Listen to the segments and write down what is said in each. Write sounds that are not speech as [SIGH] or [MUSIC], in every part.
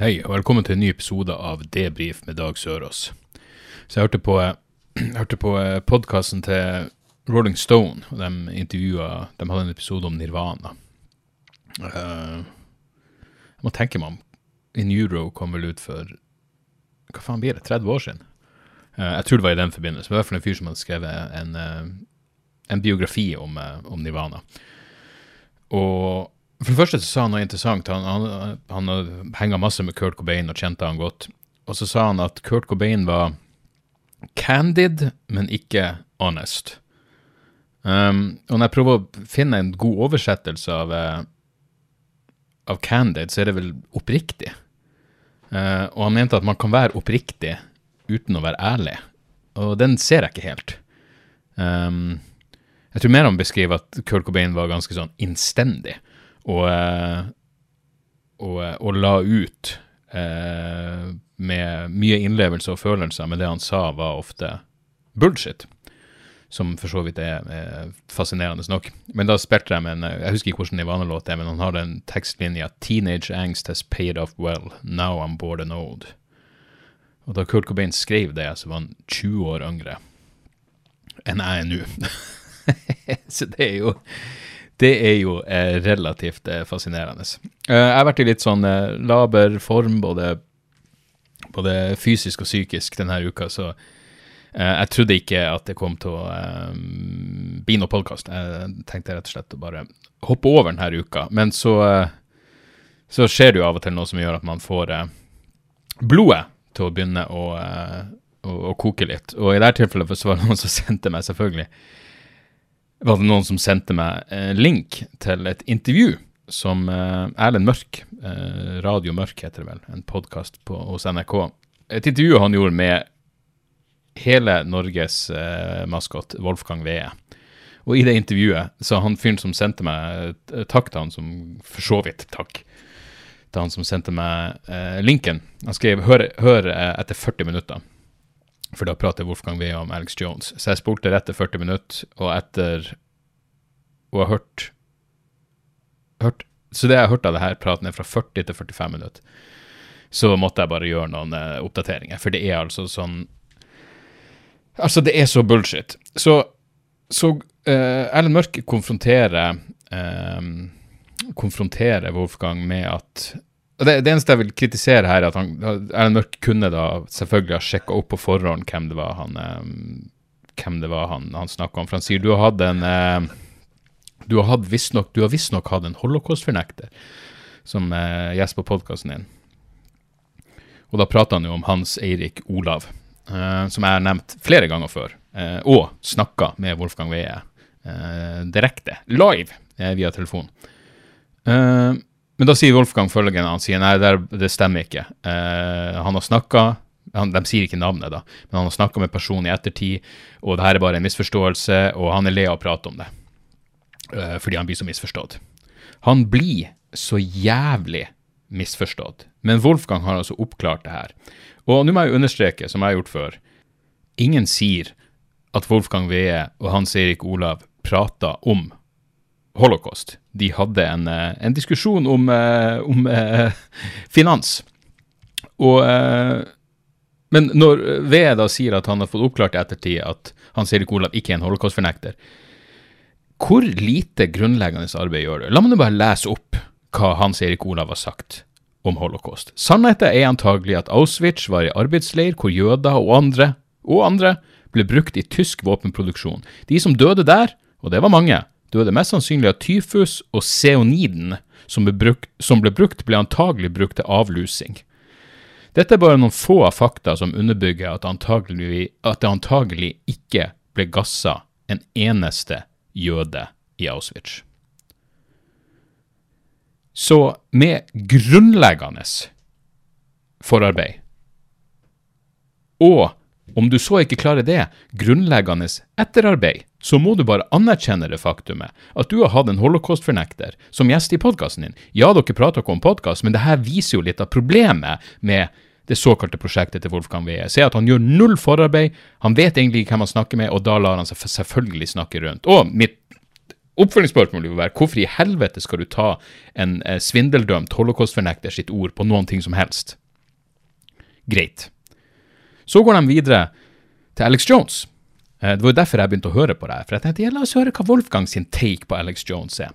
Hei, og velkommen til en ny episode av Debrif med Dag Sørås. Så jeg hørte på, [CLEARS THROAT] hørte på podkasten til Rolling Stone, og de intervjua De hadde en episode om Nirvana. Uh, jeg må tenke meg om In Euro kom vel ut for Hva faen blir det? 30 år siden? Uh, jeg tror det var i den forbindelse. Men i hvert fall en fyr som hadde skrevet en, eh, en biografi om, eh, om Nirvana. Og for det første så sa han noe interessant. Han, han, han henga masse med Kurt Cobain og kjente han godt. Og så sa han at Kurt Cobain var candid, men ikke honest. Um, og når jeg prøver å finne en god oversettelse av, eh, av candid, så er det vel oppriktig. Uh, og han mente at man kan være oppriktig uten å være ærlig. Og den ser jeg ikke helt. Um, jeg tror mer han beskriver at Kurt Cobain var ganske sånn innstendig, og, eh, og, eh, og la ut eh, med mye innlevelse og følelser, men det han sa var ofte bullshit. Som for så vidt er, er fascinerende nok. Men da spilte de en Jeg husker ikke hvordan Nirvana-låt er, men han har den tekstlinja 'Teenage angst has paid off well. Now I'm bored and old'. Og da Kurt Cobain skrev det, så var han 20 år yngre enn jeg er nå. [LAUGHS] så det er jo det er jo eh, relativt eh, fascinerende. Eh, jeg har vært i litt sånn laber form, både, både fysisk og psykisk denne uka, så jeg trodde ikke at det kom til å bli noe podkast. Jeg tenkte rett og slett å bare hoppe over denne uka. Men så, så skjer det jo av og til noe som gjør at man får blodet til å begynne å, å, å koke litt. Og i dette tilfellet så var det noen som [LAUGHS] sendte meg, selvfølgelig var det noen som sendte meg eh, link til et intervju som eh, Erlend Mørk, eh, Radio Mørk heter det vel, en podkast hos NRK. Et intervju han gjorde med hele Norges eh, maskot, Wolfgang Wee. Og i det intervjuet så han fyren som sendte meg eh, Takk til han som For så vidt takk til han som sendte meg linken. Han skrev 'hør, hør etter 40 minutter'. For da prater Wolfgang Wee om Alex Jones. Så jeg spolte rett til 40 minutter, og etter å ha hørt, hørt Så det jeg har hørt av her praten, er fra 40 til 45 minutter. Så måtte jeg bare gjøre noen uh, oppdateringer, for det er altså sånn Altså, det er så bullshit. Så, så uh, Erlend Mørk konfronterer eh, Konfronterer Wolfgang med at det, det eneste jeg vil kritisere her, er at han, Erlend Mørk kunne da selvfølgelig ha sjekka opp på forhånd hvem det var han eh, hvem det var han, han snakka om. For han sier du har hatt en eh, Du har hatt visstnok visst hatt en holocaust-fornekter som eh, gjest på podkasten din. Og da prater han jo om Hans Eirik Olav, som jeg har nevnt flere ganger før. Og snakka med Wolfgang Wee eh, direkte, live, via telefon. Eh, men da sier Wolfgang følgende, han sier nei, det, stemmer ikke. Eh, han har snakka De sier ikke navnet, da, men han har snakka med personen i ettertid, og det her er bare en misforståelse, og han er lei av å prate om det. uh, fordi han blir så misforstått. Han blir så jævlig misforstått. Men Wolfgang har altså oppklart det her. Og nå må jeg understreke, som jeg har gjort før, ingen sier at Wolfgang Wee og Hans Erik Olav prata om holocaust. De hadde en, eh, en diskusjon om, eh, om eh, finans. Og, men når VE da sier at han har fått oppklart i ettertid at Hans Erik Olav ikke er en holocaustfornekter, hvor lite grunnleggende arbeid gjør du? La meg nå bare lese opp hva Hans Erik Olav har sagt om holocaust. Sannheten er antagelig at Auschwitz var en arbeidsleir hvor jøder og andre, og andre ble brukt i tysk våpenproduksjon. De som døde der, og det var mange, døde mest sannsynlig at tyfus og seoniden som ble brukt, som ble, brukt ble antagelig brukt til avlusing. Dette er bare noen få av fakta som underbygger at, antagelig, at det antagelig ikke ble gassa en eneste jøde i Auschwitz. Så med grunnleggende forarbeid. Og om du så ikke klarer det, grunnleggende etterarbeid, så må du bare anerkjenne det faktumet at du har hatt en holocaust-fornekter som gjest i podkasten din. Ja, dere prater ikke om podkast, men det her viser jo litt av problemet med det såkalte prosjektet til Wolfgang Wie. Se at han gjør null forarbeid, han vet egentlig ikke hvem han snakker med, og da lar han seg selvfølgelig snakke rundt. Og mitt oppfølgingsspørsmål vil være hvorfor i helvete skal du ta en svindeldømt holocaust-fornekter sitt ord på noen ting som helst? Greit. Så går de videre til Alex Jones. Eh, Det var jo derfor jeg begynte å høre på det. For jeg tenkte ja, la oss høre hva Wolfgang sin take på Alex Jones er.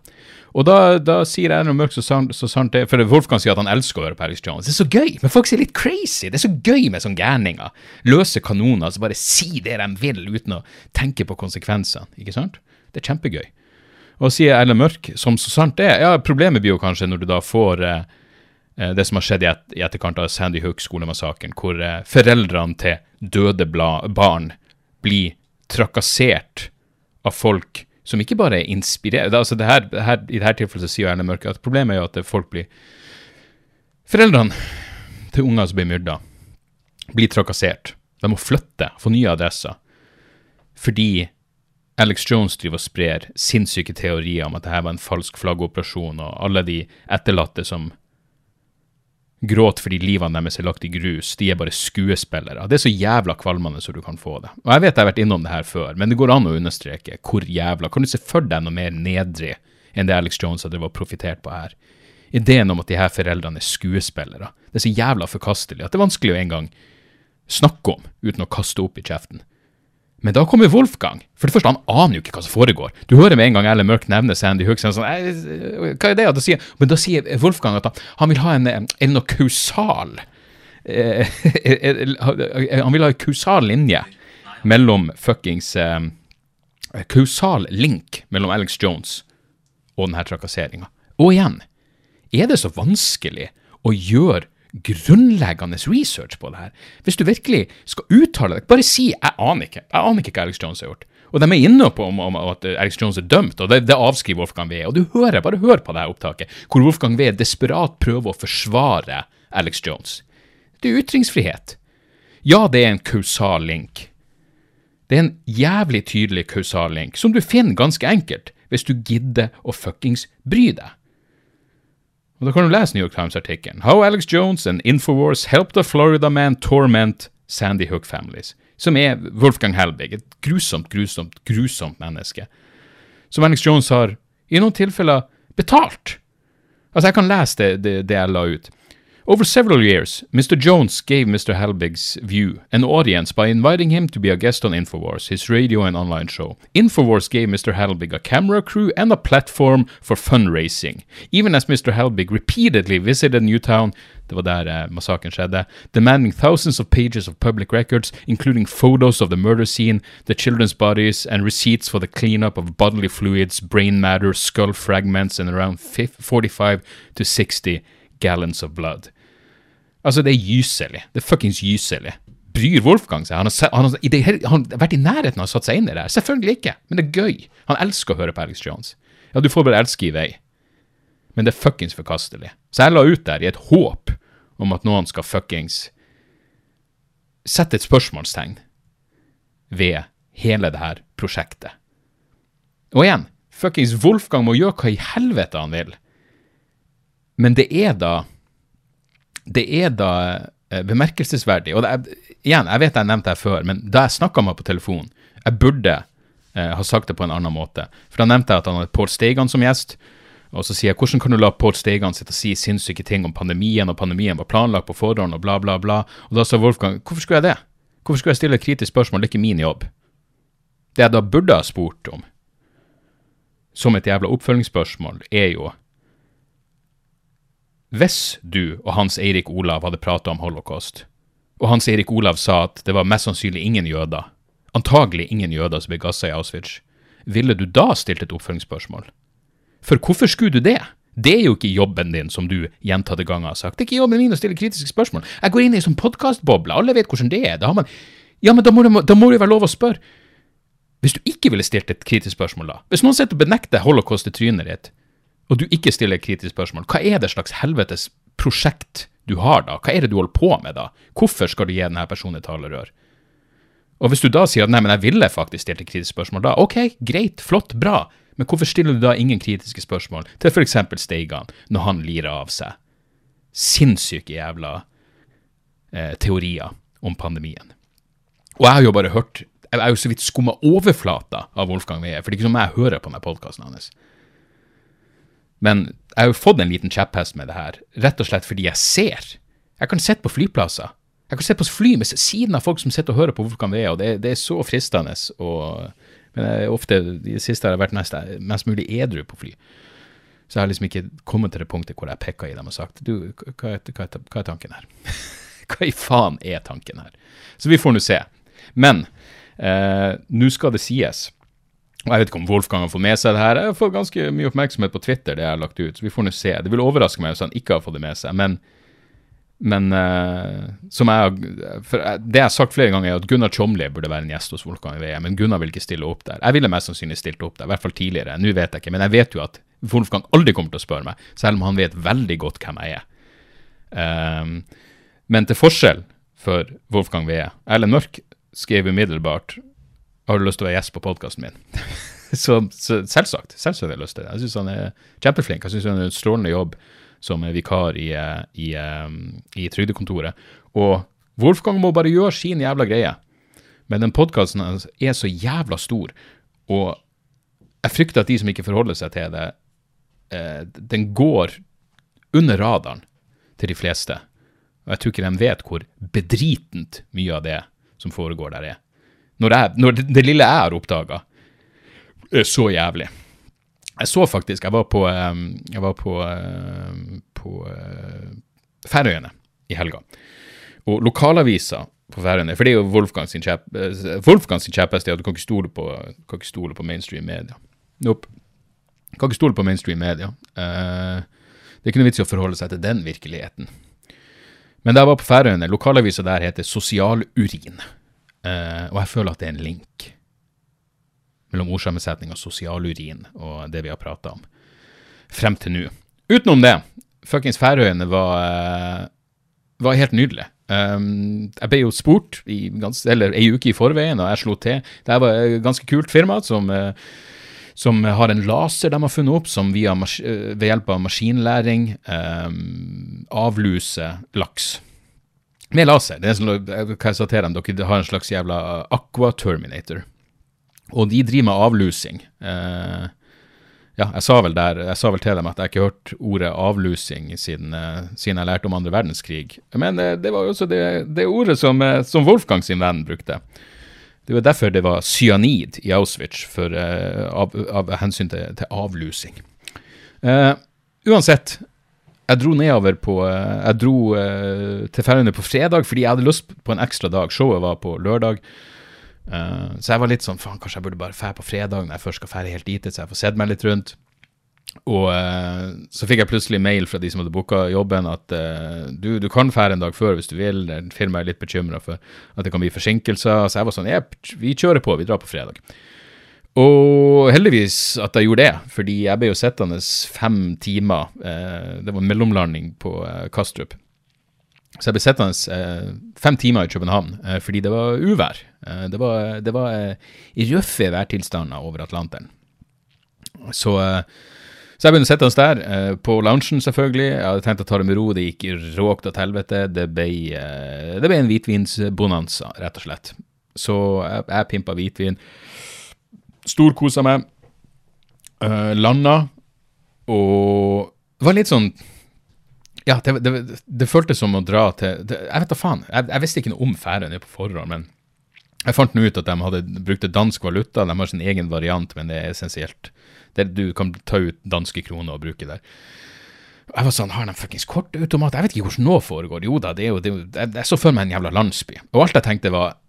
Og da, da sier jeg noe mørkt så sant, så sant det For Wolfgang sier at han elsker å høre på Alex Jones. Det er så gøy! Men folk er litt crazy. Det er så gøy med sånne gærninger. Løse kanoner, altså bare si det de vil uten å tenke på konsekvensene. Ikke sant? Det er kjempegøy. Og sier Erlend Mørk, som så sant det er Ja, problemet blir jo kanskje når du da får eh, det som har skjedd i, et, i etterkant av Sandy Hook-skolemassakren, hvor eh, foreldrene til døde barn blir trakassert av folk som ikke bare er inspirert altså det her, det her, I dette tilfellet sier Erne Mørke at problemet er jo at folk blir Foreldrene til unger som blir myrda, blir trakassert. De må flytte, få nye adresser. Fordi Alex Jones driver og sprer sinnssyke teorier om at dette var en falsk flaggoperasjon, og alle de etterlatte som gråt fordi livene deres er lagt i grus, de er bare skuespillere. Det er så jævla kvalmende som du kan få det. Og jeg vet jeg har vært innom det her før, men det går an å understreke hvor jævla Kan du se for deg noe mer nedrig enn det Alex Jones hadde vært profitert på her? Ideen om at de her foreldrene er skuespillere. Det er så jævla forkastelig at det er vanskelig å engang snakke om uten å kaste opp i kjeften. Men da kommer Wolfgang. For det første, han aner jo ikke hva som foregår. Du hører med en gang Ellen Mørk nevne Sandy Hook. Sånn, «Eh, hva er det? Da sier, men da sier Wolfgang at han, vil ha en, eh, en noe kausal eh, [LAUGHS] Han vil ha en kausal linje mellom fuckings eh, Kausal link mellom Alex Jones og denne trakasseringa. Og igjen, er det så vanskelig å gjøre grunnleggende research på det her. Hvis du virkelig skal uttale deg, bare si 'jeg aner ikke'. Jeg aner ikke hva Alex Jones har gjort. Og de er inne på om, om at Alex Jones er dømt, og det, det avskriver Wolfgang Wee. Og du hører, bare hør på det her opptaket, hvor Wolfgang Wee desperat prøver å forsvare Alex Jones. Det er ytringsfrihet. Ja, det er en kausal link. Det er en jævlig tydelig kausal link, som du finner ganske enkelt hvis du gidder å fuckings bry deg. Og Da kan du lese New York Times-artikkelen How Alex Jones and Infowars helped a Florida man torment Sandy Hook families. Som er Wolfgang Helbig, et grusomt, grusomt, grusomt menneske. Som Alex Jones har i noen tilfeller betalt. Altså, jeg kan lese det, det, det jeg la ut. Over several years, Mr. Jones gave Mr. Helbig's view an audience by inviting him to be a guest on Infowars, his radio and online show. Infowars gave Mr. Helbig a camera crew and a platform for fundraising, even as Mr. Helbig repeatedly visited Newtown, det var der eh, massakren demanding thousands of pages of public records, including photos of the murder scene, the children's bodies, and receipts for the cleanup of bodily fluids, brain matter, skull fragments, and around 45 to 60 gallons of blood. Altså, det er gyselig. Det er fuckings gyselig. Bryr Wolfgang seg? Han har, han, har, det, han har vært i nærheten av å satt seg inn i det her. Selvfølgelig ikke, men det er gøy. Han elsker å høre på Alex Jones. Ja, du får bare elske i vei. Men det er fuckings forkastelig. Så jeg la ut der i et håp om at noen skal fuckings sette et spørsmålstegn ved hele det her prosjektet. Og igjen, fuckings Wolfgang må gjøre hva i helvete han vil. Men det er da Det er da eh, bemerkelsesverdig. Og er, igjen, jeg vet jeg nevnte det før, men da jeg snakka med ham på telefon Jeg burde eh, ha sagt det på en annen måte. For da nevnte jeg at han hadde Pål Steigan som gjest. Og så sier jeg hvordan kan du la Pål Steigan sitte og si sinnssyke ting om pandemien, og pandemien var planlagt på forhånd, og bla, bla, bla. Og da sa Wolfgang hvorfor skulle jeg det? Hvorfor skulle jeg stille et kritisk spørsmål? Det er ikke min jobb. Det jeg da burde ha spurt om, som et jævla oppfølgingsspørsmål, er jo Hvis du og Hans Eirik Olav hadde prata om holocaust, og Hans Eirik Olav sa at det var mest sannsynlig ingen jøder, antagelig ingen jøder som ble gassa i Auschwitz, ville du da stilt et oppfølgingsspørsmål? For hvorfor skulle du det? Det er jo ikke jobben din, som du gjentatte ganger har sagt. Det er ikke jobben min å stille kritiske spørsmål. Jeg går inn i en sånn podkastboble, alle vet hvordan det er. Da man Ja, men da må, det, da være lov å spørre. Hvis du ikke ville stilt et kritisk spørsmål da, hvis noen sitter og benekter holocaust i trynet ditt, og du ikke stiller kritisk spørsmål, hva er det slags helvetes prosjekt du har da? Hva er det du holder på med da? Hvorfor skal du gi denne personen et talerør? Og hvis du da sier at nei, men jeg ville faktisk stilt et kritisk spørsmål, da ok, greit, flott, bra, men hvorfor stiller du da ingen kritiske spørsmål til f.eks. Steigan når han lirer av seg sinnssyke jævla eh, teorier om pandemien? Og jeg har jo bare hørt Jeg er jo så vidt skumma overflata av Wolfgang Weie, for det er ikke som jeg hører på denne podkasten hans. Men jeg har jo fått en liten kjepphest med det her, rett og slett fordi jeg ser. Jeg kan sitte på flyplasser. Jeg kan sitte på fly med siden av folk som sitter og hører på Vulkan Weie, og det, det, er så fristende. Og, men jeg, ofte, i det siste har jeg vært mest, mest mulig edru på fly. Så jeg har liksom ikke kommet til det punktet hvor jeg pekka i dem og sagt du, hva, hva, hva er tanken her? [LAUGHS] hva i faen er tanken her? Så vi får nå se. Men eh, nå skal det sies. Jeg vet ikke om Wolfgang har fått med seg det her. Jeg har fått ganske mye oppmerksomhet på Twitter, det jeg har lagt ut. Så vi får nå se. Det vil overraske meg hvis han ikke har fått det med seg. Men, men uh, som jeg, for det jeg har sagt flere ganger, er at Gunnar Tjomli burde være en gjest hos Wolfgang i VM. Men Gunnar vil ikke stille opp der. Jeg ville mest sannsynlig stilt opp der, i hvert fall tidligere. Nå vet jeg ikke, men jeg vet jo at Wolfgang aldri kommer til å spørre meg, selv om han vet veldig godt hvem jeg er. Um, men til forskjell for Wolfgang Wee, Erlend Mørk skrev umiddelbart har du lyst til å være gjest på podkasten min. [LAUGHS] så, så, selvsagt. Selvsagt har jeg lyst til det. Jeg syns han er kjempeflink. Jeg syns han gjør en strålende jobb som vikar i, i, i Trygdekontoret. Og Wolfgang må bare gjøre sin jævla greie. Men den podkasten er så jævla stor, og jeg frykter at de som ikke forholder seg til det, eh, den går under radaren til de fleste. Og jeg tror ikke de vet hvor bedritent mye av det som foregår der, er når, jeg, når det, det, lille jeg har oppdaga, er så jævlig. Jeg så faktisk Jeg var på, jeg var på, på Færøyene i helga. Og lokalavisa på Færøyene For det er jo Wolfgang sin kjepp, Wolfgang sin kjepphest at du kan ikke stole på, kan ikke stole på mainstream media. Nope. Kan ikke stole på mainstream media. Uh, det er ikke noe vits i å forholde seg til den virkeligheten. Men da jeg var på Færøyene, lokalavisa der heter Sosialurin. Uh, og jeg føler at det er en link mellom ordsammensetning og sosialurin og det vi har prata om frem til nå. Utenom det, fuckings Færøyene var, uh, var helt nydelig. Um, jeg ble jo spurt i gans, eller ei uke i forveien, og jeg slo til. Det var et ganske kult firma som, uh, som har en laser de har funnet opp, som via, ved hjelp av maskinlæring um, avluser laks. Med laser. Det er sånn, hva jeg sa til dem, dere har en slags jævla Aqua Terminator. Og de driver med avlusing. Eh, ja, jeg sa, der, jeg sa vel til dem at jeg ikke har hørt ordet avlusing siden, eh, siden jeg lærte om andre verdenskrig. Men eh, det var jo også det, det ordet som, eh, som, Wolfgang sin venn brukte. Det var derfor det var cyanid i Auschwitz, for, eh, av, av, hensyn til, til avlusing. Uh, uansett, jeg dro nedover på eh, Jeg dro uh, til Færøyene på fredag fordi jeg hadde lyst på en ekstra dag. Showet var på lørdag. Uh, så jeg var litt sånn faen, kanskje jeg burde bare fære på fredag når jeg først skal fære helt dit, så jeg får sett meg litt rundt. Og så fikk jeg plutselig mail fra de som hadde booka jobben, at du, du, kan fære en dag før hvis du vil. Firmaet er litt bekymra for at det kan bli forsinkelser. Så jeg var sånn, vi kjører på, vi drar på fredag. Og heldigvis at jeg gjorde det, fordi jeg ble jo sittende fem timer. Eh, det var en mellomlanding på eh, Kastrup. Så jeg ble sittende eh, fem timer i København eh, fordi det var uvær. Eh, det var, det var eh, røffe værtilstander over Atlanteren. Så, så jeg begynte å sitte der, på loungen selvfølgelig. Jeg hadde tenkt å ta det med ro, det gikk råkt til helvete. Det ble, det ble en hvitvinsbonanza, rett og slett. Så jeg, jeg pimpa hvitvin storkosa meg. Uh, landa, og det var litt sånn Ja, det, det, det føltes som å dra til det, Jeg vet da faen. Jeg, jeg, visste ikke noe om Færøyene på forhånd, men jeg fant nå ut at de hadde brukte dansk valuta. De har sin egen variant, men det er essensielt. Du kan ta ut danske kroner og bruke der. Jeg var sånn, Har de fuckings kortautomat? Jeg vet ikke hvordan nå foregår. Jo da, det er jo, det jeg, Jeg så for meg en jævla landsby. Og alt jeg tenkte var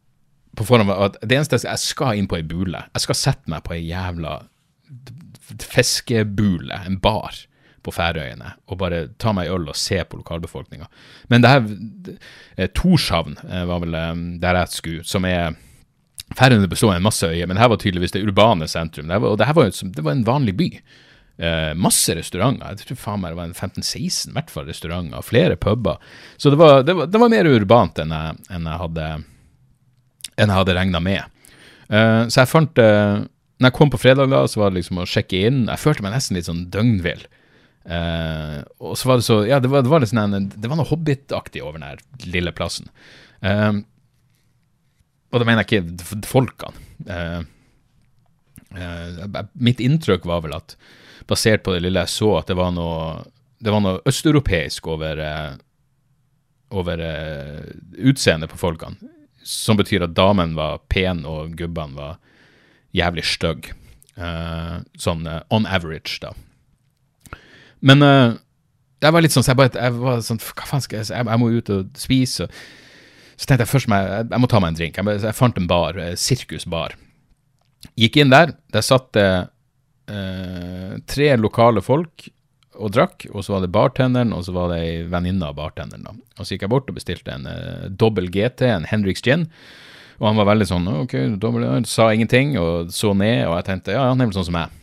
på forhånd at det eneste jeg skal inn på ei bule. Jeg skal sette meg på ei jævla fiskebule, en bar på Færøyene, og bare ta meg øl og se på lokalbefolkninga. Men det her eh, Torshavn eh, var vel eh, der jeg skulle, som er Færøyene består av en masse øyer, men her var tydeligvis det urbane sentrum. Det var, og det her var, det var en vanlig by. Eh, masse restauranter. Jeg tror faen meg det var en 15-16 hvert fall restauranter. Flere puber. Så det var, det var, det var mer urbant enn jeg, enn jeg hadde, enn jeg hadde regna med. Uh, så jeg fant uh, Når jeg kom på fredag, da, så var det liksom å sjekke inn. Jeg følte meg nesten litt sånn døgnvill. Uh, og så var det så Ja, det var, det var, litt sånn, det var noe hobbitaktig over den her lille plassen. Uh, og da mener jeg ikke folkene. Uh, mitt inntrykk var vel at, basert på det lille jeg så, at det var noe, det var noe østeuropeisk over, over utseendet på folkene. Som betyr at damen var pen, og gubbene var jævlig stygge. sånn on average, da. Men uh, jeg var litt sånn, så jeg, bare, jeg var sånn Hva faen skal jeg Jeg, jeg må ut og spise. Og, så tenkte jeg først meg, jeg, jeg må ta meg en drink. Jeg, jeg fant en bar, eh, Sirkusbar. Gikk inn der. Der satt det uh, tre lokale folk og drakk. Og så var det bartenderen, og så var det ei venninne av bartenderen. da. Og så gikk jeg bort og bestilte en uh, dobbel GT, en Henriks gin. Og han var veldig sånn OK, dobbel, sa ingenting, og så ned. Og jeg tenkte ja, han er vel sånn som meg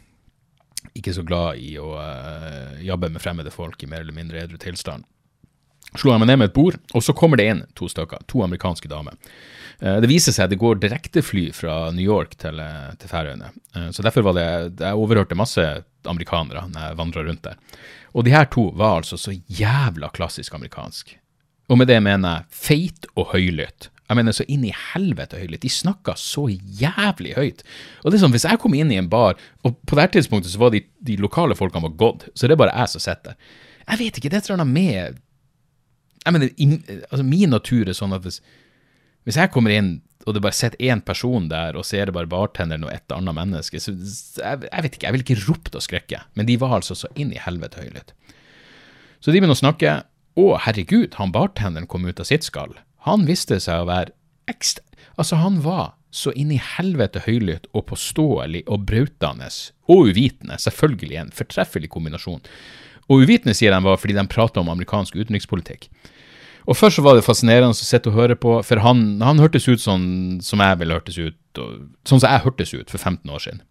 ikke så glad i å uh, jobbe med fremmede folk i mer eller mindre edru tilstand. Slo jeg meg ned med et bord, og så kommer det inn to stykker, to amerikanske damer. Uh, det viser seg at det går direktefly fra New York til, uh, til Færøyene. så derfor var det Jeg overhørte masse amerikanere når jeg vandra rundt der. Og de her to var altså så jævla klassisk amerikansk. Og med det mener jeg feit og høylytt. Jeg mener, så inn i helvete høylytt. De snakka så jævlig høyt. Og det er sånn, Hvis jeg kom inn i en bar, og på det tidspunktet så var de, de lokale folkene var gått, så det er bare jeg som sitter der. Jeg vet ikke, det er et eller annet med Jeg mener, in, altså Min natur er sånn at hvis, hvis jeg kommer inn, og det bare sitter én person der, og så er det bare bartenderen og et annet menneske så jeg, jeg vet ikke, jeg vil ikke ropt og skrekke, men de var altså så inn i helvete høylytt. Så de begynner å snakke. Å, herregud, han bartenderen kom ut av sitt skall. Han viste seg å være ekstra Altså, han var så inn i helvete høylytt og påståelig og brautende, og uvitende, selvfølgelig en fortreffelig kombinasjon. Og uvitende sier de var fordi de prata om amerikansk utenrikspolitikk. Og først så var det fascinerende å sitte og høre på, for han, han hørtes ut sånn som jeg ville hørtes ut, og, sånn som jeg hørtes ut for 15 år siden.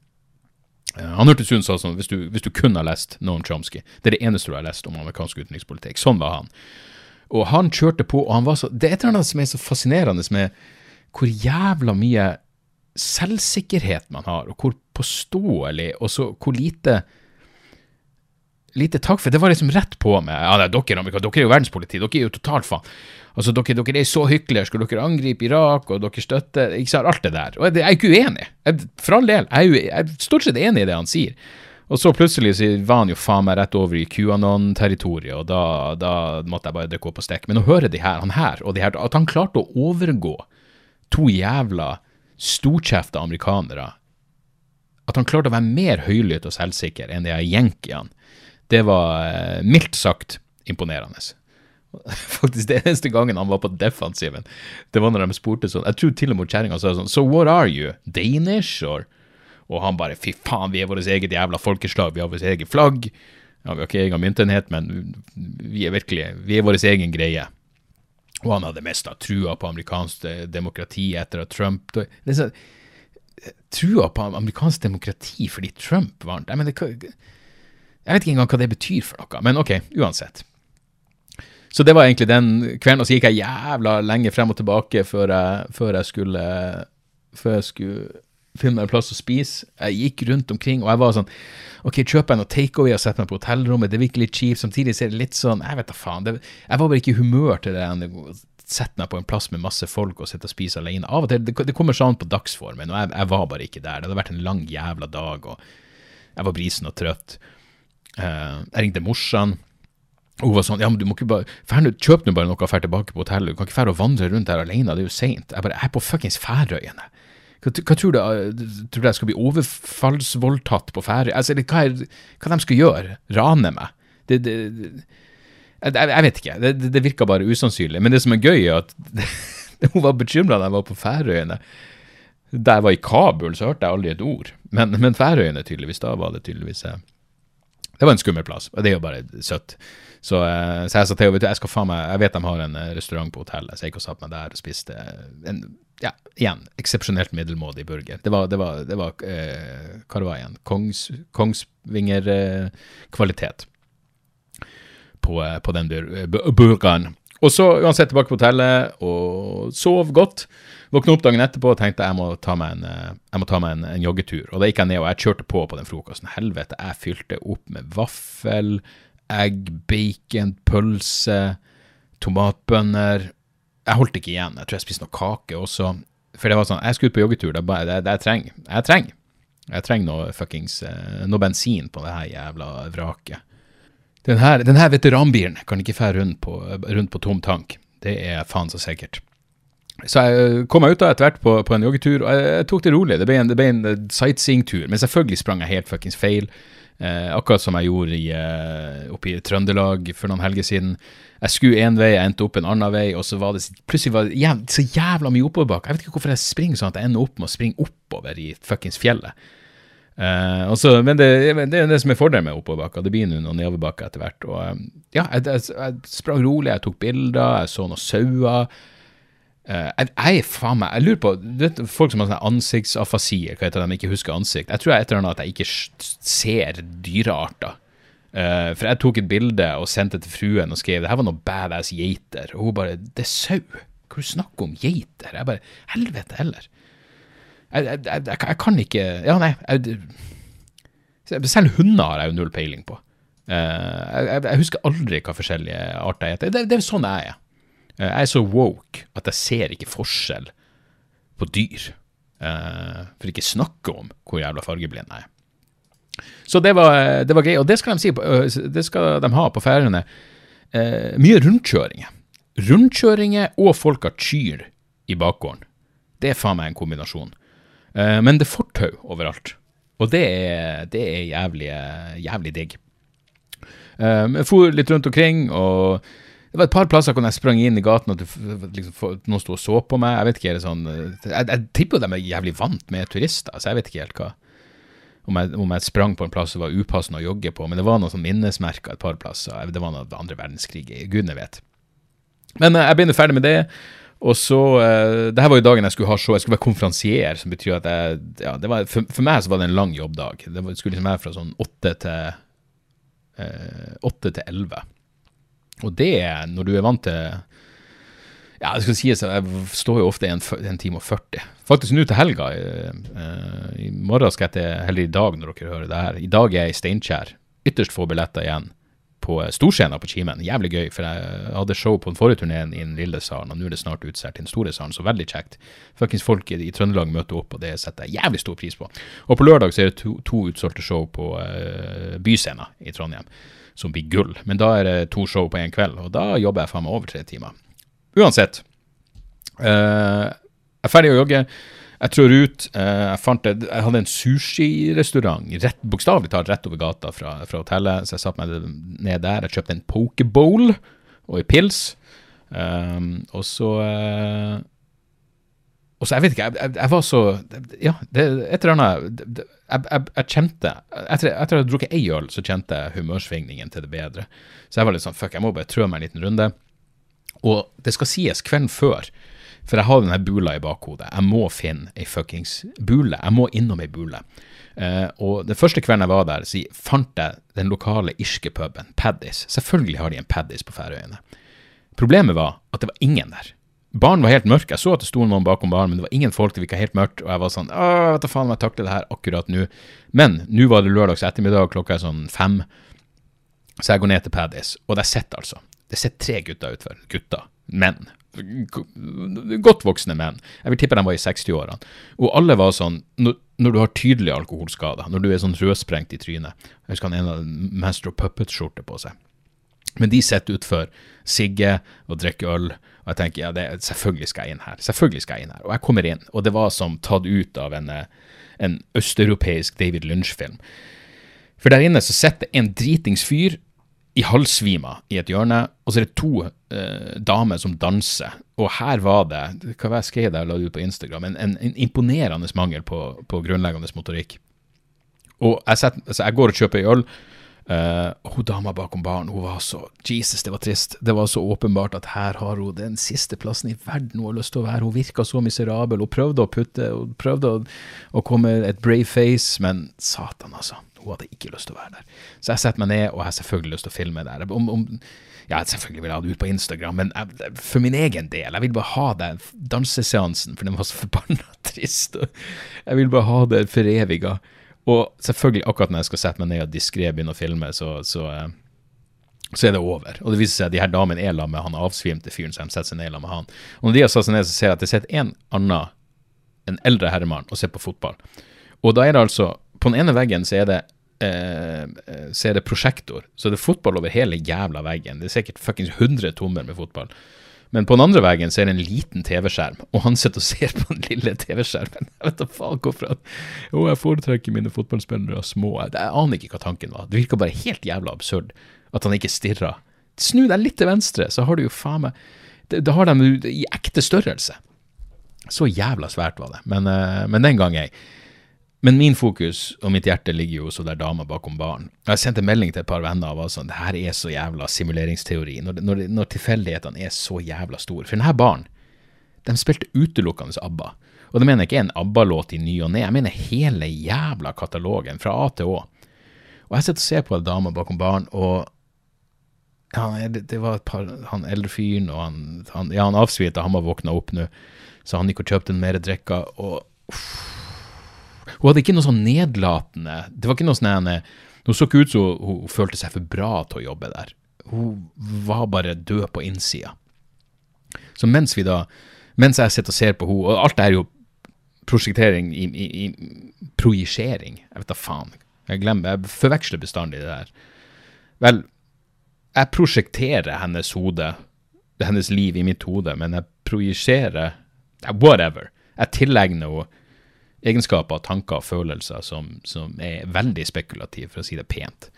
Han hørtes ut sånn hvis du, hvis du kun har lest Noam Chomsky. Det er det eneste du har lest om amerikansk utenrikspolitikk. Sånn var han. Og han kjørte på, og han var så Det er et eller annet som er så fascinerende med hvor jævla mye selvsikkerhet man har, og hvor påståelig, og så hvor lite lite takk for Det var liksom rett på med ja, dere, Amerika, dere er jo verdenspoliti, dere er jo totalt faen. Altså, dere, dere er så hyklerske, dere angriper Irak, og dere støtter ikke sant, alt det der. Og jeg, er ikke uenig. Jeg, for all del, jeg jeg er stort sett enig i det han sier. Og så plutselig så var han jo faen meg rett over i QAnon-territoriet, og da, da, måtte jeg bare opp og stikke. Men å høre de her, han her og de her, at han klarte å overgå to jævla storkjefta amerikanere At han klarte å være mer høylytt og selvsikker enn de her yankiene, det var eh, mildt sagt imponerende. [LAUGHS] Faktisk det eneste gangen han var på defensiven, det var når de spurte sånn Jeg tror til og med kjerringa sa sånn So what are you? Danish? Or og han bare fy faen, vi er vårt eget jævla folkeslag, vi har vårt eget flagg. Ja, vi har ikke egen myntenhet, men vi er virkelig vi er vår egen greie. Og han hadde mista trua på amerikansk demokrati etter at Trump så, Trua på amerikansk demokrati fordi Trump vant jeg, mener, jeg vet ikke engang hva det betyr for noe, men ok, uansett. Så det var egentlig den kvelden, og så gikk jeg jævla lenge frem og tilbake før jeg, før jeg skulle Før jeg skulle finne meg en plass å spise. Jeg gikk rundt omkring, og jeg var sånn Ok, kjøper jeg noe takeaway og setter meg på hotellrommet, det virker litt kjipt. Samtidig ser det litt sånn Jeg vet da faen. Det, jeg var bare ikke i humør til det. Sette meg på en plass med masse folk og sitte og spise alene. Av og til, Det, det kommer sånn på dagsformen, og jeg, jeg, var bare ikke der. Det hadde vært en lang jævla dag, og jeg var brisen og trøtt. Uh, jeg ringte morsan. Hun var sånn Ja, men du må ikke bare Kjøp nå bare noe og dra tilbake på hotellet. Du kan ikke dra og vandre rundt her alene, det er jo seint. Jeg bare Jeg er på fuckings Færøyene. Hva, hva tror, du, eh, tror du jeg skal bli overfallsvoldtatt på Færøy? Altså, hva, hva de skal gjøre? Rane meg? Det, det, jeg, jeg, vet ikke. Det, det virka bare usannsynlig. Men det som er gøy, er at [LAUGHS] hun var bekymra da jeg var på Færøyene. Da jeg var i Kabul, så hørte jeg aldri et ord. Men, men Færøyene, tydeligvis, da var det tydeligvis eh, Det var en skummel plass. Og det er jo bare søtt. Så, eh, så jeg sa til henne jeg meg, jeg vet de har en restaurant på hotellet, så jeg gikk og satte meg der og spiste en ja, igjen, eksepsjonelt middelmådig burger. Det var, det var, det var eh, hva det var igjen, Kongs, Kongsvinger-kvalitet på, eh, på den burgeren. Og så uansett tilbake på hotellet og sov godt. Våkna opp dagen etterpå og tenkte jeg må ta meg en, eh, må ta meg en, en joggetur. Og da gikk jeg ned og jeg kjørte på på den frokosten. Helvete, jeg fylte opp med vaffel, egg, bacon, pølse, tomatbønner. Jeg holdt ikke igjen. Jeg tror jeg spiste noe kake også. For det var sånn, jeg skulle ut på joggetur. Det er det, det jeg trenger. Jeg trenger. Jeg trenger noe fuckings eh, noe bensin på det her jævla vraket. Den her, den her veteranbilen kan ikke fære rundt på, rundt på tom tank. Det er faen så sikkert. Så jeg kom meg ut da etter hvert på, på en joggetur, og jeg, tok det rolig. Det ble en, det ble en eh, sightseeingtur, men selvfølgelig sprang jeg helt fuckings feil. Eh, akkurat som jeg gjorde i, eh, oppe i Trøndelag for noen helger siden. Jeg skulle én vei, jeg endte opp en annen vei, og så var det plutselig var det jæv, så jævla mye oppoverbakke. Jeg vet ikke hvorfor jeg springer sånn at jeg ender opp med å springe oppover i fuckings fjellet. Eh, også, men det, det er det som er fordelen med oppoverbakker. Det blir nå noen nedoverbakker etter hvert. Og ja, jeg, jeg, jeg sprang rolig, jeg tok bilder, jeg så noen sauer. Eh, jeg, jeg faen meg Jeg lurer på vet, Folk som har sånn ansiktsafasi, hva heter det, de ikke husker ansikt. Jeg tror jeg et eller annet at jeg ikke ser dyrearter. Uh, for jeg tok et bilde og sendte til fruen og skrev det her var noe badass geiter. Og hun bare 'Det er sau'. Hva du snakker om geiter? Jeg bare Helvete heller. Jeg, jeg, jeg, jeg, kan- ikke Ja, nei. Selv hunder har jeg jo null peiling på. Uh, jeg husker aldri hva forskjellige arter heter. Det, det er sånn jeg er. Eh, Jeg er så woke at jeg ser ikke forskjell på dyr. Eh, for ikke snakke om hvor jævla fargeblind jeg er. Så det var, det var gøy, og det skal de, si, øh, det skal de ha på Færøyene. Eh, mye rundkjøringer. Rundkjøringer og folk har kyr i bakgården. Det er faen meg en kombinasjon. Eh, men det er fortau overalt. Og det er, det er jævlig, jævlig digg. Jeg for litt rundt omkring, og det var et par plasser hvor jeg sprang inn i gaten og liksom, noen sto og så på meg. Jeg vet ikke, er det sånn Jeg, jeg tipper de er jævlig vant med turister, så jeg vet ikke helt hva om jeg, om jeg sprang på en plass som var upassende å jogge på, men det var noen sånn minnesmerker et par plasser. Det var noe andre verdenskrig, gudene vet. Men eh, jeg nå ferdig med det. Og så uh, Det her var jo dagen jeg skulle ha show. Jeg skulle være konferansier, som betyr at jeg ja, var, for, for meg så var det en lang jobbdag. Det skulle liksom være fra sånn åtte til eh, åtte til elleve. Og det, når du er vant til Ja, det skal sies jeg står jo ofte en, en time og 40. Faktisk nå til helga. eh, eh, I morgen skal jeg til Eller i dag, når dere hører det her. I dag er jeg i Steinkjer. Ytterst få billetter igjen på eh, Storscena på Kimen. Jævlig gøy, for jeg hadde show på den forrige turneen i den lille salen, og nå er det snart utsolgt i den store salen, så veldig kjekt. Fuckings folk i, i Trøndelag møter opp, og det setter jeg jævlig stor pris på. Og på lørdag så er det to, to utsolgte show på uh, Byscena i Trondheim, som blir gull. Men da er det to show på én kveld, og da jobber jeg faen meg over tre timer. Uansett. Uh, jeg er ferdig å jogge. Jeg trår ut. eh, jeg, fant et, jeg hadde en sushirestaurant bokstavelig talt rett over gata fra, fra hotellet, så jeg satte meg ned der. Jeg kjøpte en pokebowl og en pils. Um, og så eh, Og så, jeg vet ikke, jeg, jeg, jeg var så Ja, det et eller annet Jeg, jeg, jeg kjente Etter, at jeg hadde drukket ei øl, så kjente jeg humørsvingningen til det bedre. Så jeg var litt sånn fuck, jeg må bare trø meg en liten runde. Og det skal sies kvelden før, for jeg har denne bula i bakhodet. Jeg må finne ei fuckings bule. Jeg må innom ei bule. Eh, og den første kvelden jeg var der, så fant jeg den lokale irske puben, Paddis. Selvfølgelig har de en Paddis på Færøyene. Problemet var at det var ingen der. Baren var helt mørk. Jeg så at det sto noen bakom baren, men det var ingen folk. Det virka helt mørkt. Og jeg var sånn Åh, vet du faen om jeg takler det her akkurat nå. Men nå var det lørdags ettermiddag, klokka er sånn fem. Så jeg går ned til Paddis, og der sitter altså Det sitter tre gutter utfor. Gutter. Menn. Godt voksne menn. Jeg vil tippe de var i 60-årene. Og alle var sånn når, når du har tydelige alkoholskader, når du er sånn rødsprengt i trynet Jeg husker han ene hadde Master of Puppets-skjorte på seg. Men de sitter utfor, sigger og drikker øl. Og jeg tenker ja, det, selvfølgelig skal jeg inn her. Selvfølgelig skal jeg inn her. Og jeg kommer inn, og det var som tatt ut av en, eh, en østeuropeisk David Lynch-film. For der inne så sitter en dritings fyr i halvsvima i et hjørne, og så er det to eh, damer som danser. Og her var det, hva var jeg skrev der, la ut på Instagram, en, en, en imponerende mangel på, på grunnleggende motorikk. Og jeg, setter, altså jeg går og kjøper ei øl, Uh, hun dama bakom baren, hun var så Jesus, det var trist. Det var så åpenbart at her har hun den siste plassen i verden hun har lyst til å være. Hun virka så miserabel. Hun prøvde å putte, hun prøvde å, å komme et brave face, men satan, altså. Hun hadde ikke lyst til å være der. Så jeg setter meg ned, og jeg har selvfølgelig lyst til å filme der. Om, om, ja, selvfølgelig vil jeg ha det ut på Instagram, men jeg, for min egen del, jeg vil bare ha den danseseansen, for den var så forbanna [LAUGHS] trist. Jeg vil bare ha det foreviga. Og selvfølgelig, akkurat når jeg skal sette meg ned og diskré begynne å filme, så, så, eh, så, er det over. Og det viser seg at de her damene er sammen med han avsvimte fyren, så de setter seg ned sammen med han. Og når de har satt seg ned, så ser jeg at det sitter en annen, en eldre herremann, og ser på fotball. Og da er det altså På den ene veggen så er det eh, så er det prosjektor. Så det er fotball over hele jævla veggen. Det er sikkert fuckings 100 tommer med fotball. Men på den andre veggen så er det en liten TV-skjerm, og han sitter og ser på den lille TV-skjermen. Jeg vet da faen hvorfor han Jo, jeg foretrekker mine fotballspillere små. Jeg, aner ikke hva tanken var. Det virka bare helt jævla absurd at han ikke stirra. Snu deg litt til venstre, så har du jo faen meg Da har de i ekte størrelse. Så jævla svært var det. Men, uh, men den gang, jeg. Men min fokus og mitt hjerte ligger jo hos der dama bakom baren. Jeg sendte melding til et par venner og var sånn Det her er så jævla simuleringsteori. Når, når, når tilfeldighetene er så jævla store. For denne baren, de spilte utelukkende ABBA. Og det mener jeg ikke en ABBA-låt i ny og ne. Jeg mener hele jævla katalogen, fra A til Å. Og jeg sitter og ser på en dame bakom baren, og ja, det, var et par Han eldre fyren og han, han Ja, han avsvita, han var våkna opp nå, så han gikk og kjøpte mer drikker, og uff, hun hadde ikke noe sånn nedlatende Det var ikke noe sånn Hun så ikke ut som hun, følte seg for bra til å jobbe der. Hun var bare død på innsida. Så mens vi da Mens jeg sitter og ser på henne, og alt det er jo prosjektering i, i, i projisering, jeg vet da faen. Jeg glemmer, jeg forveksler bestandig det der. Vel, jeg prosjekterer hennes hode, hennes liv i mitt hode, men jeg projiserer Whatever. Jeg tilegner henne egenskaper, tanker og følelser som, som, er veldig spekulative, for å si det pent.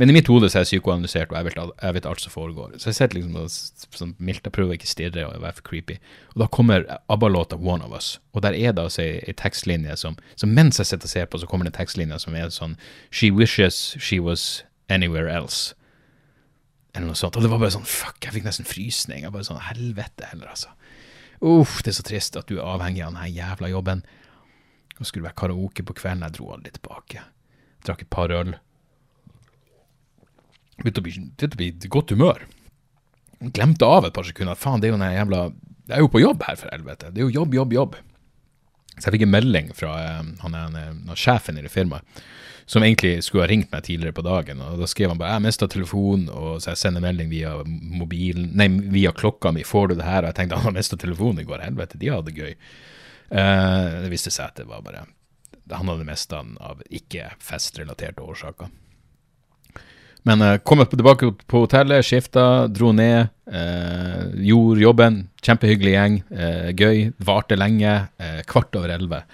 Men i mitt hode så er jeg psykoanalysert, og jeg vet, jeg vet alt som foregår. Så jeg sitter liksom og sånn mildt, jeg prøver ikke å stirre og være for creepy. Og da kommer ABBA-låta 'One of Us', og der er det altså ei tekstlinje som Så mens jeg sitter og ser på, så kommer det en tekstlinje som er sånn 'She wishes she was anywhere else'. Eller noe sånt. Og det var bare sånn fuck, jeg fikk nesten frysning. Jeg bare sånn helvete heller, altså. Uff, det er så trist at du er avhengig av denne jævla jobben. Og skulle være karaoke på kvelden. Jeg dro aldri tilbake. Drakk et par øl. Begynte å bli, i godt humør. Glemte av et par sekunder at faen, det er jo den jævla Jeg er jo på jobb her, for helvete. Det er jo jobb, jobb, jobb. Så jeg fikk en melding fra uh, han, han, han, sjefen i det firmaet, som egentlig skulle ha ringt meg tidligere på dagen. og Da skrev han bare 'jeg mista telefonen', og så jeg sender melding via mobilen, nei, via klokka mi. 'Får du det her?' Og jeg tenkte han har mista telefonen i går. Helvete, de hadde det gøy. Uh, det viste seg at det var bare Han hadde mista den av ikke festrelaterte årsaker. Men uh, kom tilbake på hotellet, skifta, dro ned, uh, gjorde jobben. Kjempehyggelig gjeng, uh, gøy. Varte lenge. kvart over elleve.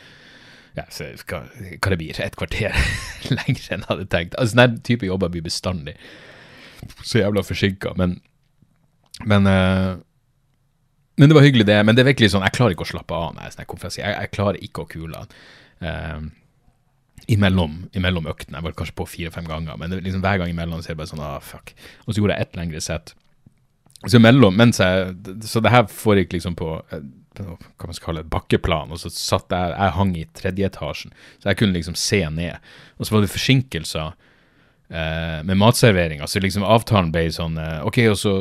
Ja, så hva, hva det blir? Et kvarter [LAUGHS] lenger enn jeg hadde tenkt. Altså, Den type jobber blir bestandig så jævla forsinka, men Men men det var hyggelig, det. Men det er virkelig sånn, jeg klarer ikke å slappe av når jeg konferansier. Jeg, jeg klarer ikke å kule av. Uh, imellom, imellom øktene. Jeg var kanskje på fire-fem ganger, men liksom, hver gang imellom så er det bare sånn ah, fuck. Og så gjorde jeg ett lengre sett. Så imellom, mens jeg Så det her foregikk liksom på eh, hva man skal kalle et bakkeplan, og så satt jeg Jeg hang i tredje etasjen, så jeg kunne liksom se ned. Og så var det forsinkelser eh, med matserveringa, så liksom avtalen ble sånn eh, OK, og så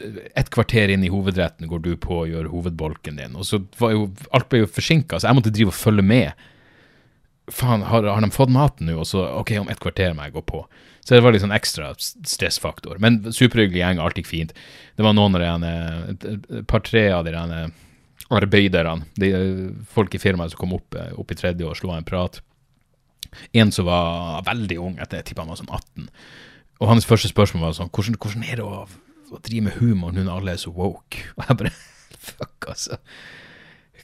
et kvarter inn i hovedretten går du på og gjør hovedbolken din. Og så var jo alt ble jo forsinka, så jeg måtte drive og følge med. Faen, har, har de fått maten nå? Og så OK, om et kvarter må jeg gå på. Så det var litt sånn ekstra stressfaktor. Men superhyggelig gjeng, alt gikk fint. Det var noen av de et par-tre av de arbeiderne, de folk i firmaet som kom opp, opp i tredje og slo av en prat. En som var veldig ung, etter jeg tippa han var sånn 18. Og hans første spørsmål var sånn Hvordan, hvordan er det å å driver med humor når alle er så woke. [LAUGHS] Og jeg bare Fuck, altså.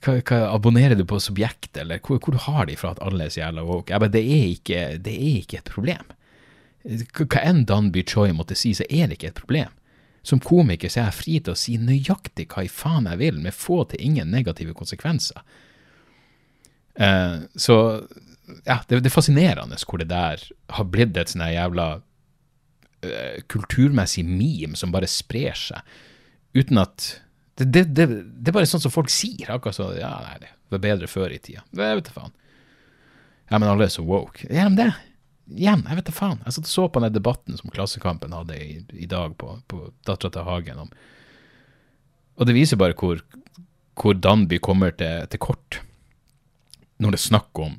Hva, hva, abonnerer du på Subjekt, eller hvor, hvor har de fra at alle er så jævla woke? Jeg bare, det er ikke, det er ikke et problem. Hva enn Danby Choi måtte si, så er det ikke et problem. Som komiker så er jeg fri til å si nøyaktig hva i faen jeg vil, med få til ingen negative konsekvenser. Eh, så ja, det, det, er fascinerende hvor det der har blitt et sånn jævla eh, kulturmessig meme som bare sprer seg, uten at det, det, det, det er bare sånn som folk sier. Akkurat sånn Ja, nei, det var bedre før i tida. Jeg vet da faen. Ja, men alle er så woke. gjennom de det? Igjen, jeg vet da faen. Jeg satt og så på den debatten som Klassekampen hadde i, i dag på, på Dattera til Hagen. Om. Og det viser bare hvor, hvor Danby kommer til, til kort når det er snakk om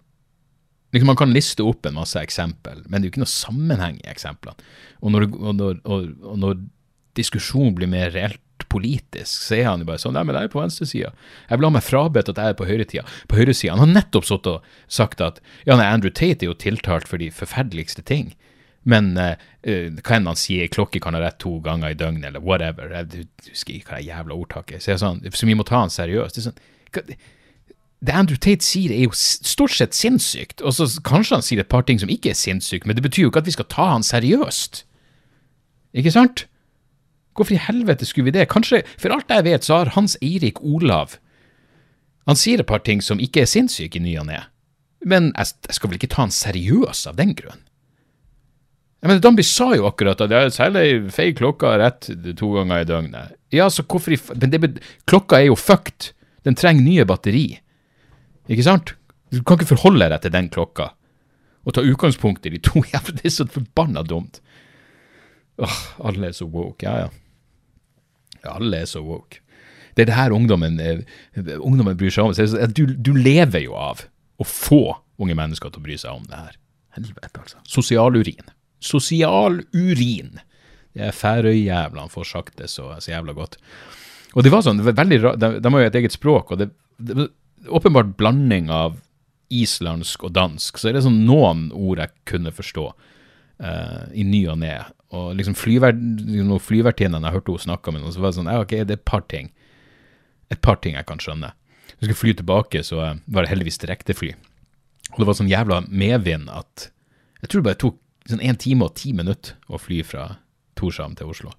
liksom Man kan liste opp en masse eksempel, men det er jo ikke noe sammenheng i eksemplene. Og når, og når, og, og når diskusjonen blir mer reelt politisk, så er han jo bare sånn Nei, men jeg er på venstresida. Jeg vil ha meg frabedt at jeg er på høyresida. På høyresida. Han har nettopp sittet og sagt at ja, nei, Andrew Tate er jo tiltalt for de forferdeligste ting. Men uh, hva enn han sier, klokke kan ha rett to ganger i døgnet, eller whatever. Jeg husker ikke hva jævla ordtaket så, sånn, så vi må ta han seriøst. Det er sånn, hva, det Andrew Tate sier, er jo stort sett sinnssykt. Og så kanskje han sier et par ting som ikke er sinnssykt, men det betyr jo ikke at vi skal ta han seriøst. Ikke sant? Hvorfor i helvete skulle vi det? Kanskje, for alt jeg vet, så har Hans Eirik Olav Han sier et par ting som ikke er sinnssyke i ny og ne, men jeg, jeg, skal vel ikke ta han seriøst av den grunn? Jeg mener, Danby sa jo akkurat at selger feil klokka rett to ganger i døgnet. Ja, så hvorfor i Men det, klokka er jo fucked. Den trenger nye batteri. Ikke sant? Du kan ikke forholde deg til den klokka og ta utgangspunkt i de to [LAUGHS] jævla Det er så forbanna dumt. Åh, alle er så woke. Ja, ja. alle er så woke. Det er det her ungdommen, eh, ungdommen bryr seg om. Du, du lever jo av å få unge mennesker til å bry seg om det her. Helvete, altså. Sosialurin. Sosialurin. Det er Færøyjævlene får sagt det så, så jævla godt. Og det var sånn, det var veldig de, de har jo et eget språk, og det, det, åpenbart blanding av islandsk og dansk, så er det sånn noen ord jeg kunne forstå uh, i ny og ne. Og liksom noen flyvertinnene jeg hørte hun snakke med, så var det sånn ja, ok, det er et par ting. Et par ting jeg kan skjønne. Når jeg skulle fly tilbake, så uh, var det heldigvis direktefly. Og det var sånn jævla medvind at jeg tror det bare tok sånn én time og ti minutter å fly fra Torshavn til Oslo.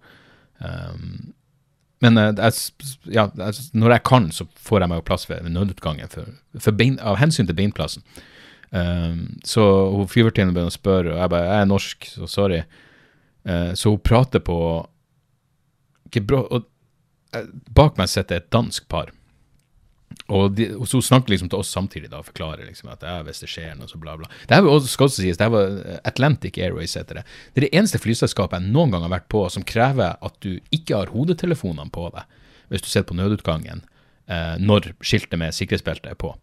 Um, men jeg, ja, når jeg kan, så får jeg meg jo plass ved nødutgangen for, for bein, av hensyn til beinplassen. Um, så hun flyvertinnen begynner å spørre, og jeg bare Jeg er norsk, så sorry. Uh, så hun prater på bra, og, uh, Bak meg sitter et dansk par. Og, de, og, så snakker liksom til oss samtidig da, og forklarer liksom at ja, hvis det skjer noe, så bla, bla. Det her skal også sies, det her var Atlantic Airways heter det. Det er det eneste flyselskapet jeg noen gang har vært på som krever at du ikke har hodetelefonene på deg hvis du sitter på nødutgangen eh, når skiltet med sikkerhetsbelte er på.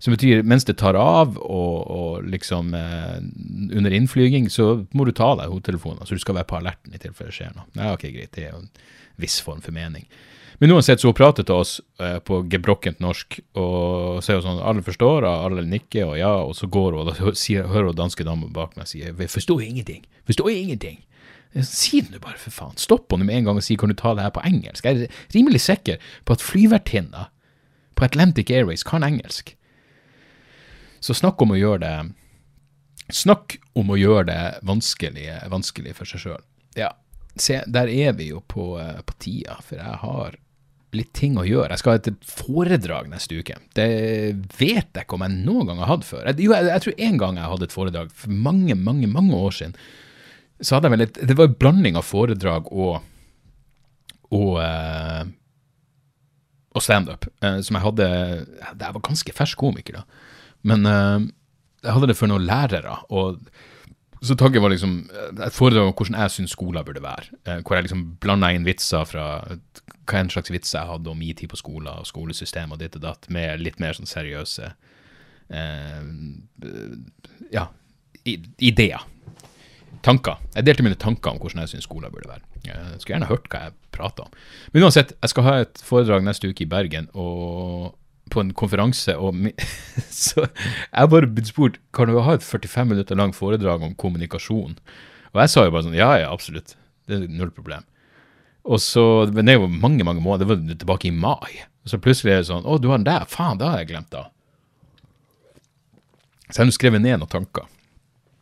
Som betyr, mens det tar av og, og liksom eh, under innflyging, så må du ta deg hodetelefonen, så du skal være på alerten i tilfelle det skjer noe. Ja, ok, greit, det er jo en viss form for mening. Men uansett, så hun prater til oss eh, på gebrokkent norsk, og så er hun sånn Alle forstår, alle nikker, og ja, og så går hun, og da sier, hører hun danske damer bak meg sier Vi forstår ingenting. Forstår ingenting. Si det nå bare, for faen. Stopp henne med en gang og si kan du ta det her på engelsk. Jeg er rimelig sikker på at flyvertinna på Atlantic Airways kan engelsk. Så snakk om å gjøre det Snakk om å gjøre det vanskelig, vanskelig for seg sjøl. Ja, se, der er vi jo på, eh, på tida, for jeg har litt ting å gjøre. Jeg skal ha et foredrag neste uke. Det vet jeg ikke om jeg noen gang har hatt før. Jeg, jo, jeg, jeg tror en gang jeg hadde et foredrag for mange, mange, mange år siden. Så hadde jeg vel et, Det var en blanding av foredrag og og, uh, og standup, uh, som jeg hadde Jeg var ganske fersk komiker da, men uh, jeg hadde det for noen lærere. og så tanken var liksom et foredrag om hvordan jeg syns skolen burde være. hvor jeg liksom blanda inn vitser fra hva en slags vits jeg hadde om min tid på skolen og skolesystem og ditt og datt, med litt mer sånn seriøse eh, ja, ideer. Tanker. Jeg delte mine tanker om hvordan jeg syns skolen burde være. Jeg skulle gjerne hørt hva jeg prata om. Men uansett, jeg skal ha et foredrag neste uke i Bergen, og på en konferanse, og [LAUGHS] så jeg bare blitt spurt kan du ha et 45 minutter langt foredrag om kommunikasjon. Og jeg sa jo bare sånn ja, ja, absolutt. Det er null problem. Og så, men Det er jo mange mange måneder, det var tilbake i mai. Og så plutselig er det sånn Å, du har den der? Faen, det har jeg glemt, da. Så jeg har skrevet ned noen tanker.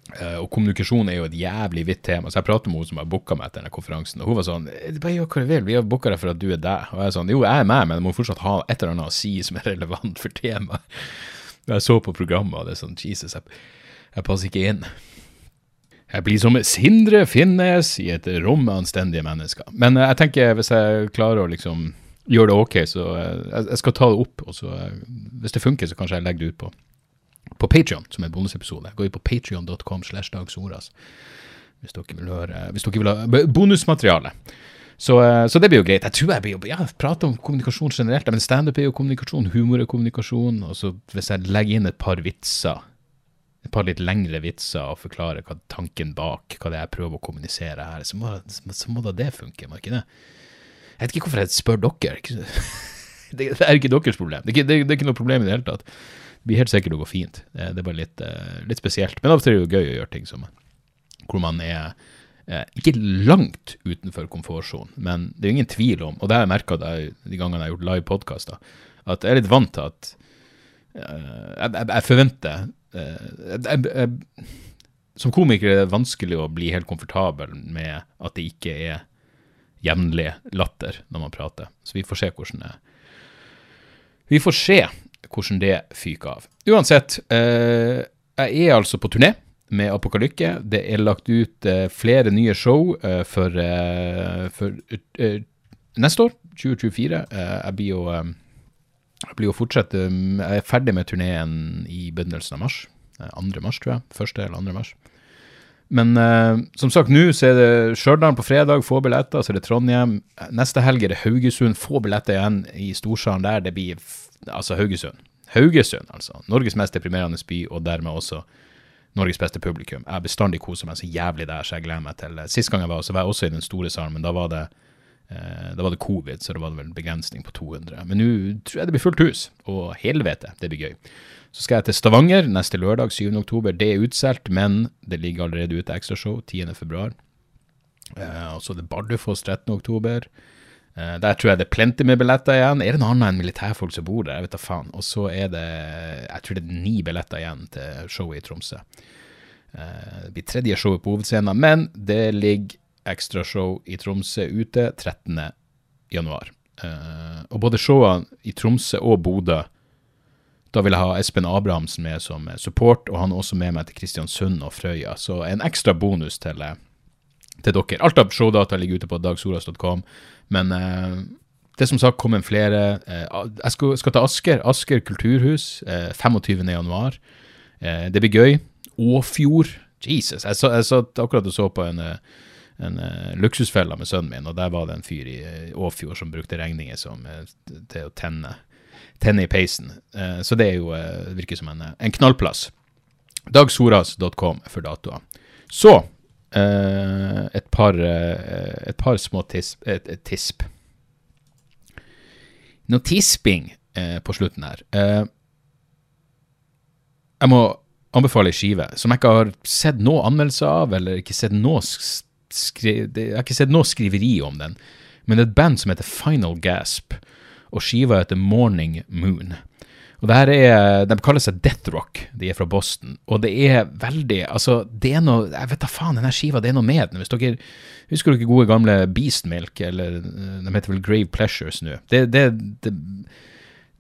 Uh, og kommunikasjon er jo et jævlig vidt tema. Så jeg prater med henne som har booka meg til denne konferansen, og hun var sånn Bare gjør hva du vil, vi har booka deg for at du er deg. Og jeg er sånn Jo, jeg er med, men jeg må fortsatt ha et eller annet å si som er [LAUGHS] relevant for temaet. Jeg så på programmet, og det er sånn Jesus, jeg, jeg passer ikke inn. Jeg blir som Sindre Finnes i et rom med anstendige mennesker. Men eh, jeg tenker hvis jeg klarer å liksom gjøre det ok, så eh, jeg, jeg skal ta det opp. Og så, eh, hvis det funker, så kanskje jeg legger det ut på, på Patreon som er en bonusepisode. Gå inn på patreon.com slash dagsordas hvis dere vil høre Hvis dere vil ha bonusmateriale. Så, eh, så det blir jo greit. Jeg tror jeg blir jo ja, prate om kommunikasjon generelt, men standup er jo kommunikasjon, humor er kommunikasjon. Og så hvis jeg legger inn et par vitser, et par litt lengre vitser og forklarer hva tanken bak, hva det er jeg prøver å kommunisere her, så må, så må da det funke, må ikke det? Jeg vet ikke hvorfor jeg spør dere. [LAUGHS] Det, er ikke deres problem. Det er ikke, det er ikke noe problem i det hele tatt. Det blir helt sikkert å gå fint. Det, det er bare litt, eh, litt spesielt. Men av og til er det jo gøy å gjøre ting som hvor man er eh, ikke langt utenfor komfortsonen, men det er jo ingen tvil om, og det har jeg merka de gangene jeg har gjort live podkaster, at jeg er litt vant til at eh, jeg, jeg, jeg forventer jeg, Som komiker er det vanskelig å bli helt komfortabel med at det ikke er jevnlig latter når man prater. Så vi får se hvordan det Vi får se hvordan det fyker av. Uansett, eh, jeg er altså på turné med Apokalykke. Det er lagt ut eh, flere nye show eh, for, eh, for eh, neste år, 2024. Eh, jeg blir jo eh, jeg blir jo fortsatt Jeg er ferdig med turneen i begynnelsen av mars. Eh, 2. mars, tror jeg. Første eller 2. mars. Men eh, som sagt, nå så er det Stjørdal på fredag, få billetter. Så er det Trondheim. Neste helg er det Haugesund, få billetter igjen i storsalen der. Det blir altså Haugesund. Haugesund, altså. Norges mest deprimerende by, og dermed også Norges beste publikum. Jeg har bestandig kosa meg så jævlig der, så jeg gleder meg til Sist gang jeg var, så var jeg også i den store salen, men da var det eh, da var det covid, så det var vel en begrensning på 200. Men nå tror jeg det blir fullt hus, og helvete, det blir gøy. Så skal jeg til Stavanger neste lørdag, 7. oktober. Det er utsolgt, men det ligger allerede ute ekstrashow 10. februar. Eh, og så er det Bardufoss 13. oktober. Eh, der tror jeg det er plenty med billetter igjen. Er det noe annet enn militærfolk som bor der? Jeg vet da faen. Og så er det jeg tror det er ni billetter igjen til showet i Tromsø. Eh, det blir tredje showet på hovedscenen, men det ligger ekstrashow i Tromsø ute 13. januar. Eh, og både showene i Tromsø og Bodø da vil jeg ha Espen Abrahamsen med som support, og han er også med meg til Kristiansund og Frøya. Så en ekstra bonus til, eh, til dere. Alt av showdata ligger ute på dagsoras.com, men eh, det som sagt kommer flere. Eh, jeg skal, skal til Asker, Asker kulturhus, eh, 25. januar. Eh, det blir gøy. Åfjord. Jesus. Jeg, så, jeg satt akkurat og så på en, eh, en uh, luksusfelle med sønnen min, og der var det en fyr i eh, Åfjord som brukte regninger som, eh, til å tenne, tenne i peisen. Eh, så det er jo, eh, virker som en, eh, en knallplass. Dagsoras.com for datoer. Så eh, et, par, eh, et par små tisp, et, et tisp. Noe tisping eh, på slutten her. Eh, jeg må anbefale ei skive som jeg ikke har sett noe anmeldelse av, eller ikke sett noe Jeg har ikke sett noe skriveri om den, men det er et band som heter Final Gasp, og skiva heter Morning Moon. Og det her er, De kaller seg Death Rock, de er fra Boston. Og det er veldig altså, det er noe, Jeg vet da faen, denne skiva, det er noe med den. Hvis dere Husker dere gode gamle Beast Milk, eller eh, de heter vel Grave Pleasures nå? Det, det, det,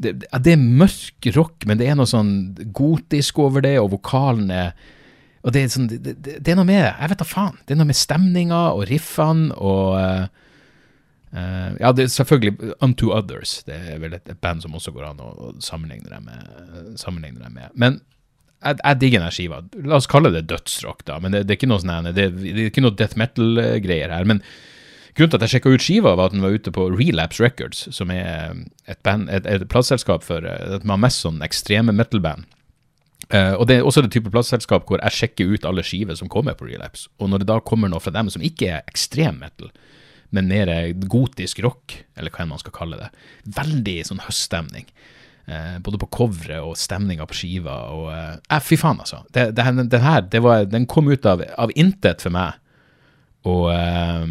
det, det er mørk rock, men det er noe sånn gotisk over det, og vokalen er Og det er, sånn, det, det, det er noe med Jeg vet da faen. Det er noe med stemninga og riffene og eh, eh, Ja, det er selvfølgelig Unto Others. Det er vel et, et band som også går an å, å sammenligne dem med. Sammenligne dem med. Men jeg, jeg digger denne skiva. La oss kalle det dødsrock, da. Men det, det er ikke noe sånn det, det er ikke noe death metal-greier her. Men grunnen til at jeg sjekka ut skiva, var at den var ute på Relapse Records, som er et, band, et, et plateselskap for et at mest sånn ekstreme metal-band. Uh, og det er også det type plateselskap hvor jeg sjekker ut alle skiver som kommer på Relapse. Og når det da kommer noe fra dem som ikke er ekstrem metal, men mer gotisk rock, eller hva enn man skal kalle det, veldig sånn høststemning. Eh, både på coveret og stemninga på skiva. Og, eh, eh, fy faen, altså. Det, det, den her det var, den kom ut av, av intet for meg. Og, eh,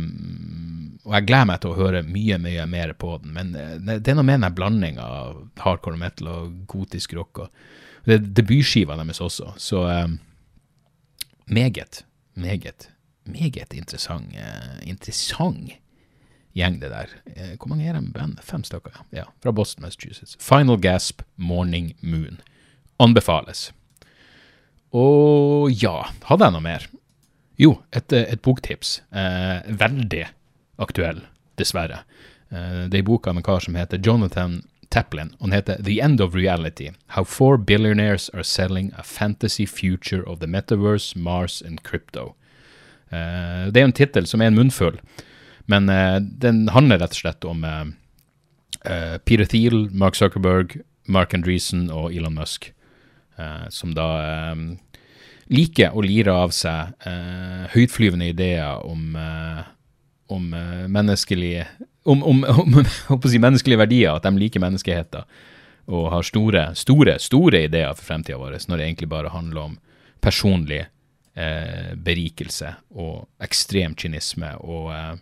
og jeg gleder meg til å høre mye, mye mer på den. Men eh, det, det er noe med den blandinga av hardcore metal og gotisk rock. Og, det er debutskiva deres også, så eh, meget, meget, meget interessant, interessant gjeng, det der. Eh, Hvor mange er de i bandet? Fem stykker, ja. ja. Fra Boston, Massachusetts. Final Gasp, Morning Moon. Anbefales. Og ja, hadde jeg noe mer? Jo, et, et boktips. Eh, veldig aktuell, dessverre. Eh, det er en bok av en kar som heter Jonathan Taplin, den heter The End of Reality. How four billionaires are selling a fantasy future of the metaverse, Mars and crypto. Eh, det er en tittel som er en munnfull, men eh, den handler rett og slett om eh, eh, Peter Thiel, Mark Zuckerberg, Mark Andreessen og Elon Musk, som da liker å lire av seg høytflyvende ideer om, om menneskelige om, om, om [LAUGHS] si menneskelige verdier, at de liker menneskeheten og har store, store, store ideer for fremtida vår, når det egentlig bare handler om personlig eh, berikelse og ekstrem kynisme og eh,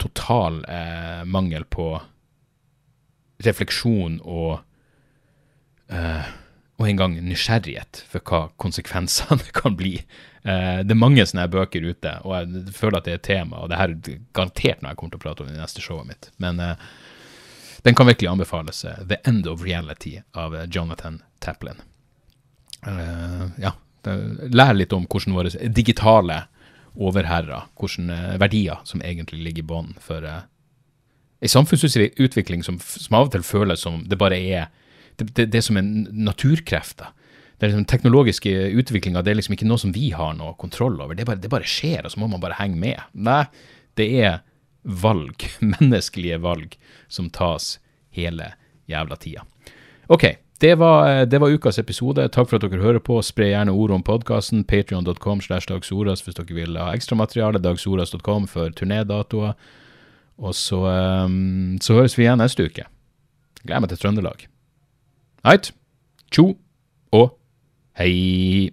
total eh, mangel på refleksjon og eh, og en gang nysgjerrighet for hva konsekvensene [LAUGHS] kan bli. Eh, det er mange sånne bøker ute, og jeg føler at det er et tema. Og det her er garantert noe jeg kommer til å prate om i neste showet mitt. Men eh, den kan virkelig anbefales. Eh, The End of Reality av eh, Jonathan Taplin. Eh, ja, lær litt om hvordan våre digitale overherrer, hvilke verdier som egentlig ligger i bånn for uh, en samfunnsutvikling som, som av og til føles som det bare er det, det, det er som en naturkreft. da. Det er liksom teknologiske utviklinga er liksom ikke noe som vi har noe kontroll over. Det bare, det bare, skjer, og så må man bare henge med. Nei, det er valg, [LAUGHS] menneskelige valg, som tas hele jævla tida. Ok, det var, det var, ukas episode. Takk for at dere hører på. Spre gjerne ordet om podkasten. Patrion.com slash dagsoras hvis dere vil ha ekstramateriale. Dagsoras.com for turnédatoer. Og så, um, så høres vi igjen neste uke. Gleder meg til Trøndelag. Right. Tjo og hei.